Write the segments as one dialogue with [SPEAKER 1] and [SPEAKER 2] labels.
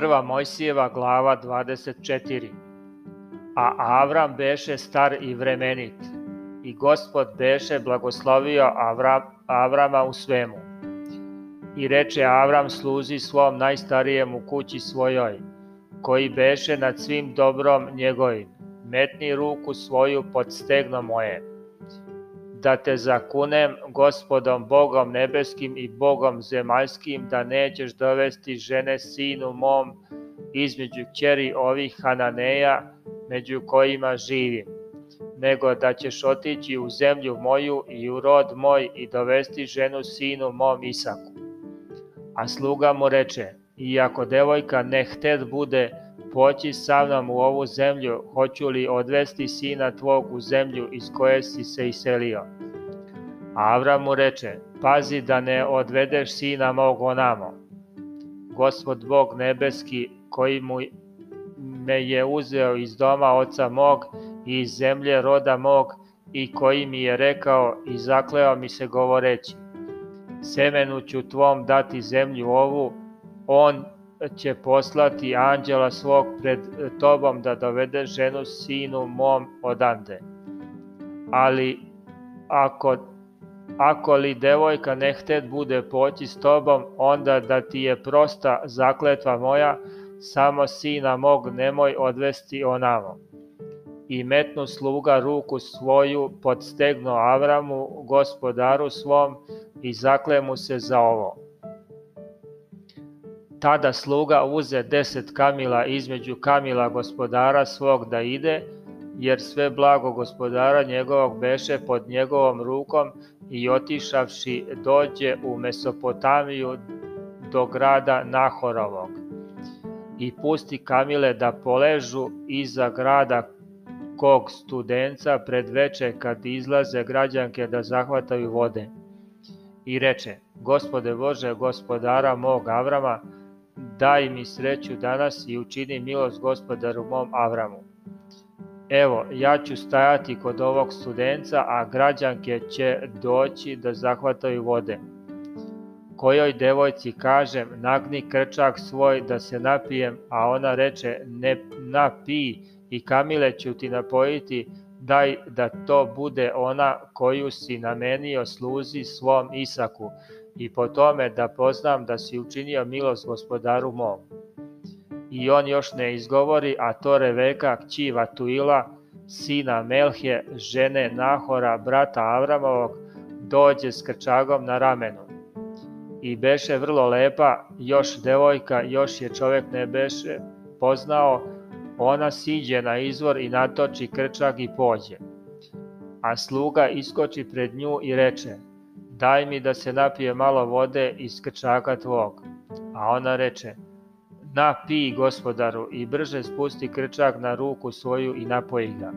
[SPEAKER 1] Prva Mojsijeva glava 24 A Avram beše star i vremenit, i gospod beše blagoslovio Avram, Avrama u svemu. I reče Avram sluzi svom najstarijem u kući svojoj, koji beše nad svim dobrom njegovim, metni ruku svoju pod stegno moje, da te zakunem gospodom Bogom nebeskim i Bogom zemaljskim da nećeš dovesti žene sinu mom između kćeri ovih Hananeja među kojima živim, nego da ćeš otići u zemlju moju i u rod moj i dovesti ženu sinu mom Isaku. A sluga mu reče, iako devojka ne hted bude poći sa mnom u ovu zemlju, hoću li odvesti sina tvog u zemlju iz koje si se iselio? A Avram mu reče, pazi da ne odvedeš sina mog onamo. Gospod Bog nebeski, koji mu me je uzeo iz doma oca mog i iz zemlje roda mog i koji mi je rekao i zakleo mi se govoreći, semenu ću tvom dati zemlju ovu, on će poslati anđela svog pred tobom da dovede ženu sinu mom odande. Ali ako, ako li devojka ne htet bude poći s tobom, onda da ti je prosta zakletva moja, samo sina mog nemoj odvesti onamo. I metnu sluga ruku svoju pod stegno Avramu, gospodaru svom, i zakle mu se za ovo Tada sluga uze deset kamila između kamila gospodara svog da ide, jer sve blago gospodara njegovog beše pod njegovom rukom i otišavši dođe u Mesopotamiju do grada Nahorovog. I pusti kamile da poležu iza grada kog studenca pred veče kad izlaze građanke da zahvataju vode. I reče, gospode Bože, gospodara mog Avrama, daj mi sreću danas i učini milost gospodaru mom Avramu. Evo, ja ću stajati kod ovog studenca, a građanke će doći da zahvataju vode. Kojoj devojci kažem, nagni krčak svoj da se napijem, a ona reče, ne napij i kamile ću ti napojiti, daj da to bude ona koju si namenio sluzi svom Isaku, i po tome da poznam da si učinio milost gospodaru mom. I on još ne izgovori, a to Reveka, kći Vatuila, sina Melhje, žene Nahora, brata Avramovog, dođe s krčagom na ramenu. I beše vrlo lepa, još devojka, još je čovek ne beše poznao, ona siđe na izvor i natoči krčag i pođe. A sluga iskoči pred nju i reče, daj mi da se napije malo vode iz krčaka tvog. A ona reče, na pi gospodaru i brže spusti krčak na ruku svoju i napoji ga.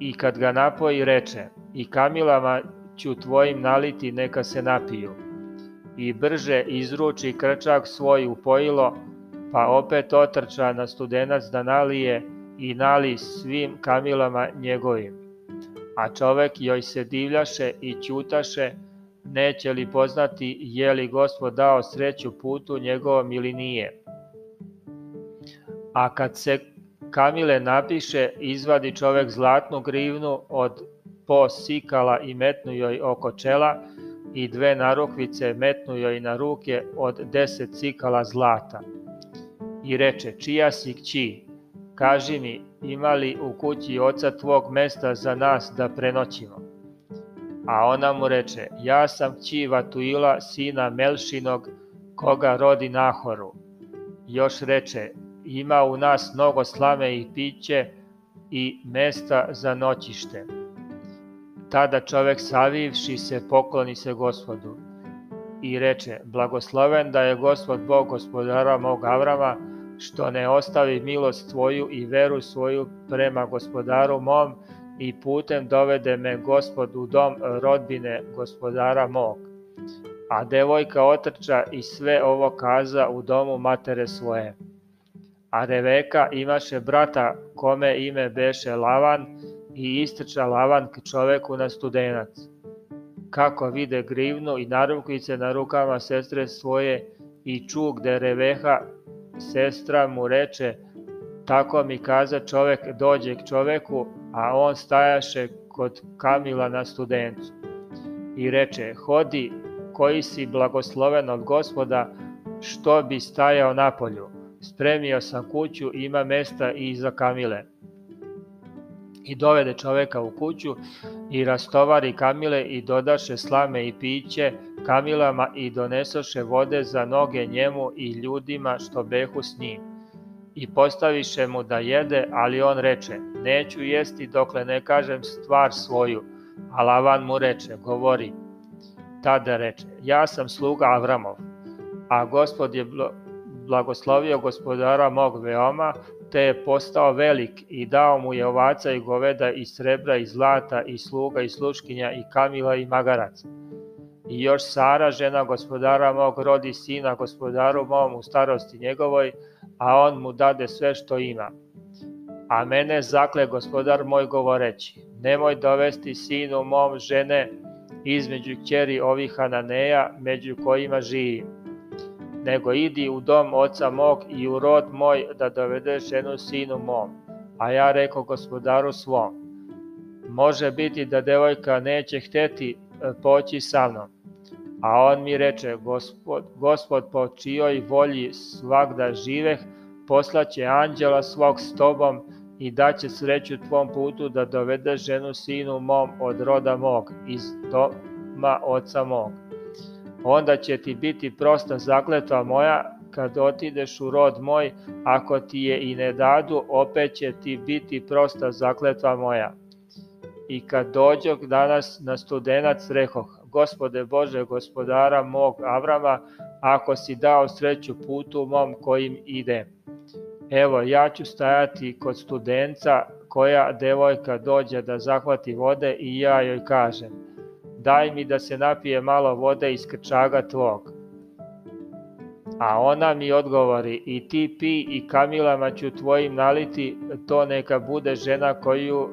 [SPEAKER 1] I kad ga napoji reče, i kamilama ću tvojim naliti neka se napiju. I brže izruči krčak svoj u pojilo, pa opet otrča na studenac da nalije i nali svim kamilama njegovim. A čovek joj se divljaše i ćutaše, neće li poznati je li gospod dao sreću putu njegovom ili nije. A kad se kamile napiše, izvadi čovek zlatnu grivnu od po sikala i metnu joj oko čela i dve narukvice metnu joj na ruke od deset sikala zlata. I reče, čija si kći, kaži mi, ima li u kući oca tvog mesta za nas da prenoćimo? A ona mu reče, ja sam kći Vatuila, sina Melšinog, koga rodi Nahoru. Još reče, ima u nas mnogo slame i piće i mesta za noćište. Tada čovek savivši se pokloni se gospodu i reče, blagosloven da je gospod Bog gospodara mog Avrama, što ne ostavi milost tvoju i veru svoju prema gospodaru mom, i putem dovede me gospod u dom rodbine gospodara mog. A devojka otrča i sve ovo kaza u domu matere svoje. A Reveka imaše brata kome ime beše Lavan i istrča Lavan k čoveku na studenac. Kako vide grivnu i narukvice na rukama sestre svoje i ču gde Reveha sestra mu reče, tako mi kaza čovek dođe k čoveku, a on stajaše kod Kamila na studencu. I reče, hodi koji si blagosloven od gospoda, što bi stajao napolju. Spremio sam kuću, ima mesta i za Kamile. I dovede čoveka u kuću i rastovari Kamile i dodaše slame i piće Kamilama i donesoše vode za noge njemu i ljudima što behu s njim. I postaviše mu da jede, ali on reče, neću jesti dokle ne kažem stvar svoju. A Lavan mu reče, govori. Tada reče, ja sam sluga Avramov, a gospod je blagoslovio gospodara mog veoma, te je postao velik i dao mu je ovaca i goveda i srebra i zlata i sluga i sluškinja i kamila i magaraca. I još Sara, žena gospodara mog, rodi sina gospodaru mom u starosti njegovoj, a on mu dade sve što ima. A mene zakle gospodar moj govoreći, nemoj dovesti sinu mom žene između kćeri ovih Hananeja, među kojima živim nego idi u dom oca mog i u rod moj da dovedeš ženu sinu mom. A ja rekao gospodaru svom, može biti da devojka neće hteti e, poći sa mnom. A on mi reče, gospod, gospod po čijoj volji svakda živeh, poslaće anđela svog s tobom i daće sreću tvom putu da dovedeš ženu sinu mom od roda mog, iz doma oca mog onda će ti biti prosta zakletva moja kad otideš u rod moj, ako ti je i ne dadu, opet će ti biti prosta zakletva moja. I kad dođog danas na studenac rehoh, gospode Bože, gospodara mog Avrama, ako si dao sreću putu mom kojim idem. Evo, ja ću stajati kod studenca koja devojka dođe da zahvati vode i ja joj kažem – daj mi da se napije malo vode iz krčaga tvog. A ona mi odgovori, i ti pi i kamilama ću tvojim naliti, to neka bude žena koju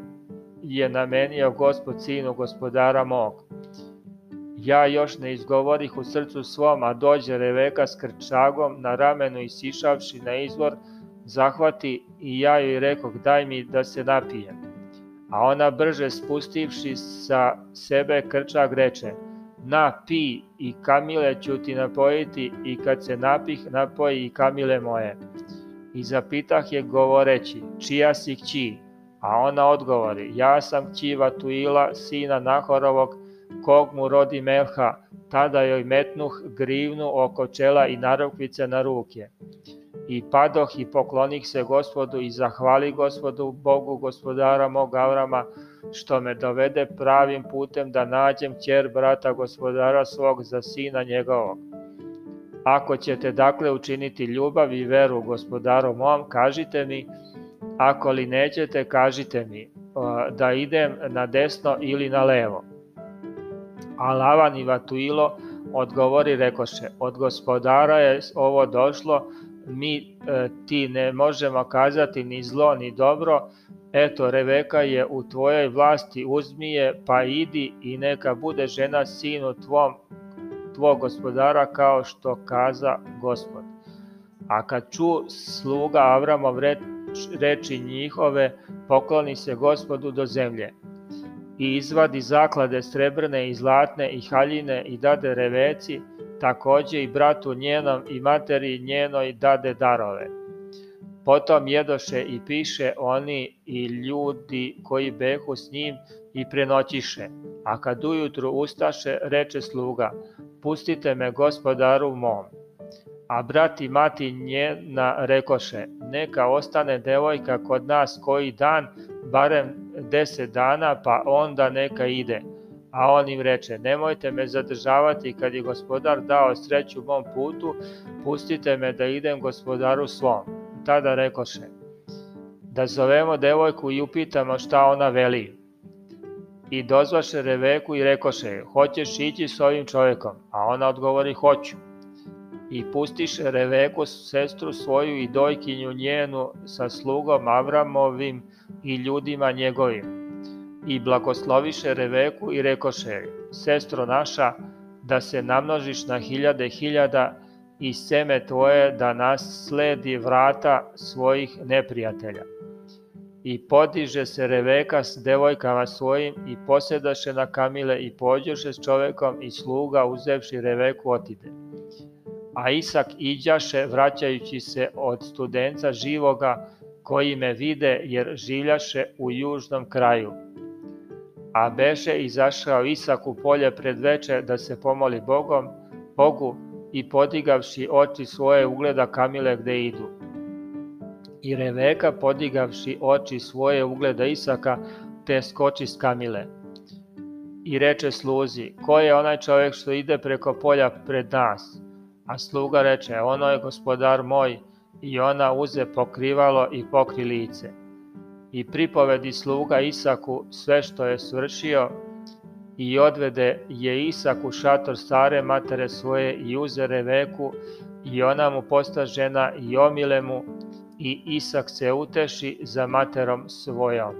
[SPEAKER 1] je namenio gospod sinu gospodara mog. Ja još ne izgovorih u srcu svom, a dođe Reveka s krčagom na ramenu sišavši na izvor, zahvati i ja joj rekoh daj mi da se napijem. A ona brže spustivši sa sebe krčak reče, na pi i kamile ću ti napojiti i kad se napih napoji i kamile moje. I zapitah je govoreći, čija si kći? A ona odgovori, ja sam kći Vatuila, sina Nahorovog, kog mu rodi Melha, tada joj metnuh grivnu oko čela i narukvice na ruke. I padoh i poklonih se gospodu i zahvali gospodu Bogu gospodara mog Avrama, što me dovede pravim putem da nađem ćer brata gospodara svog za sina njegovog. Ako ćete dakle učiniti ljubav i veru gospodaru mom, kažite mi, ako li nećete, kažite mi, da idem na desno ili na levo. A Lavan i Vatuilo odgovori rekoše, od gospodara je ovo došlo, mi e, ti ne možemo kazati ni zlo ni dobro, eto Reveka je u tvojoj vlasti, uzmi je, pa idi i neka bude žena sinu tvom, tvog gospodara kao što kaza gospod. A kad ču sluga Avramov reč, reči njihove, pokloni se gospodu do zemlje i izvadi zaklade srebrne i zlatne i haljine i dade reveci, takođe i bratu njenom i materi njenoj dade darove. Potom jedoše i piše oni i ljudi koji behu s njim i prenoćiše. A kad ujutru ustaše, reče sluga, pustite me gospodaru mom. A brat i mati njena rekoše, neka ostane devojka kod nas koji dan, barem deset dana, pa onda neka ide A on im reče, nemojte me zadržavati kad je gospodar dao sreću mom putu, pustite me da idem gospodaru svom. Tada rekoše, da zovemo devojku i upitamo šta ona veli. I dozvaše Reveku i rekoše, hoćeš ići s ovim čovekom? A ona odgovori, hoću. I pustiše Reveku, sestru svoju i dojkinju njenu sa slugom Avramovim i ljudima njegovim i blagosloviše Reveku i rekoše, sestro naša, da se namnožiš na hiljade hiljada i seme tvoje da nas sledi vrata svojih neprijatelja. I podiže se Reveka s devojkama svojim i posjedaše na kamile i pođoše s čovekom i sluga uzevši Reveku otide. A Isak iđaše vraćajući se od studenca živoga koji me vide jer življaše u južnom kraju. A beše izašao Isak u polje pred veče da se pomoli Bogom, Bogu i podigavši oči svoje ugleda kamile gde idu. I Reveka podigavši oči svoje ugleda Isaka, te skoči s kamile. I reče sluzi, ko je onaj čovjek što ide preko polja pred nas? A sluga reče, ono je gospodar moj, i ona uze pokrivalo i pokri lice. I pripovedi sluga Isaku sve što je svršio, i odvede je Isak u šator stare matere svoje i uze Reveku i ona mu posta žena i omile mu i Isak se uteši za materom svojom.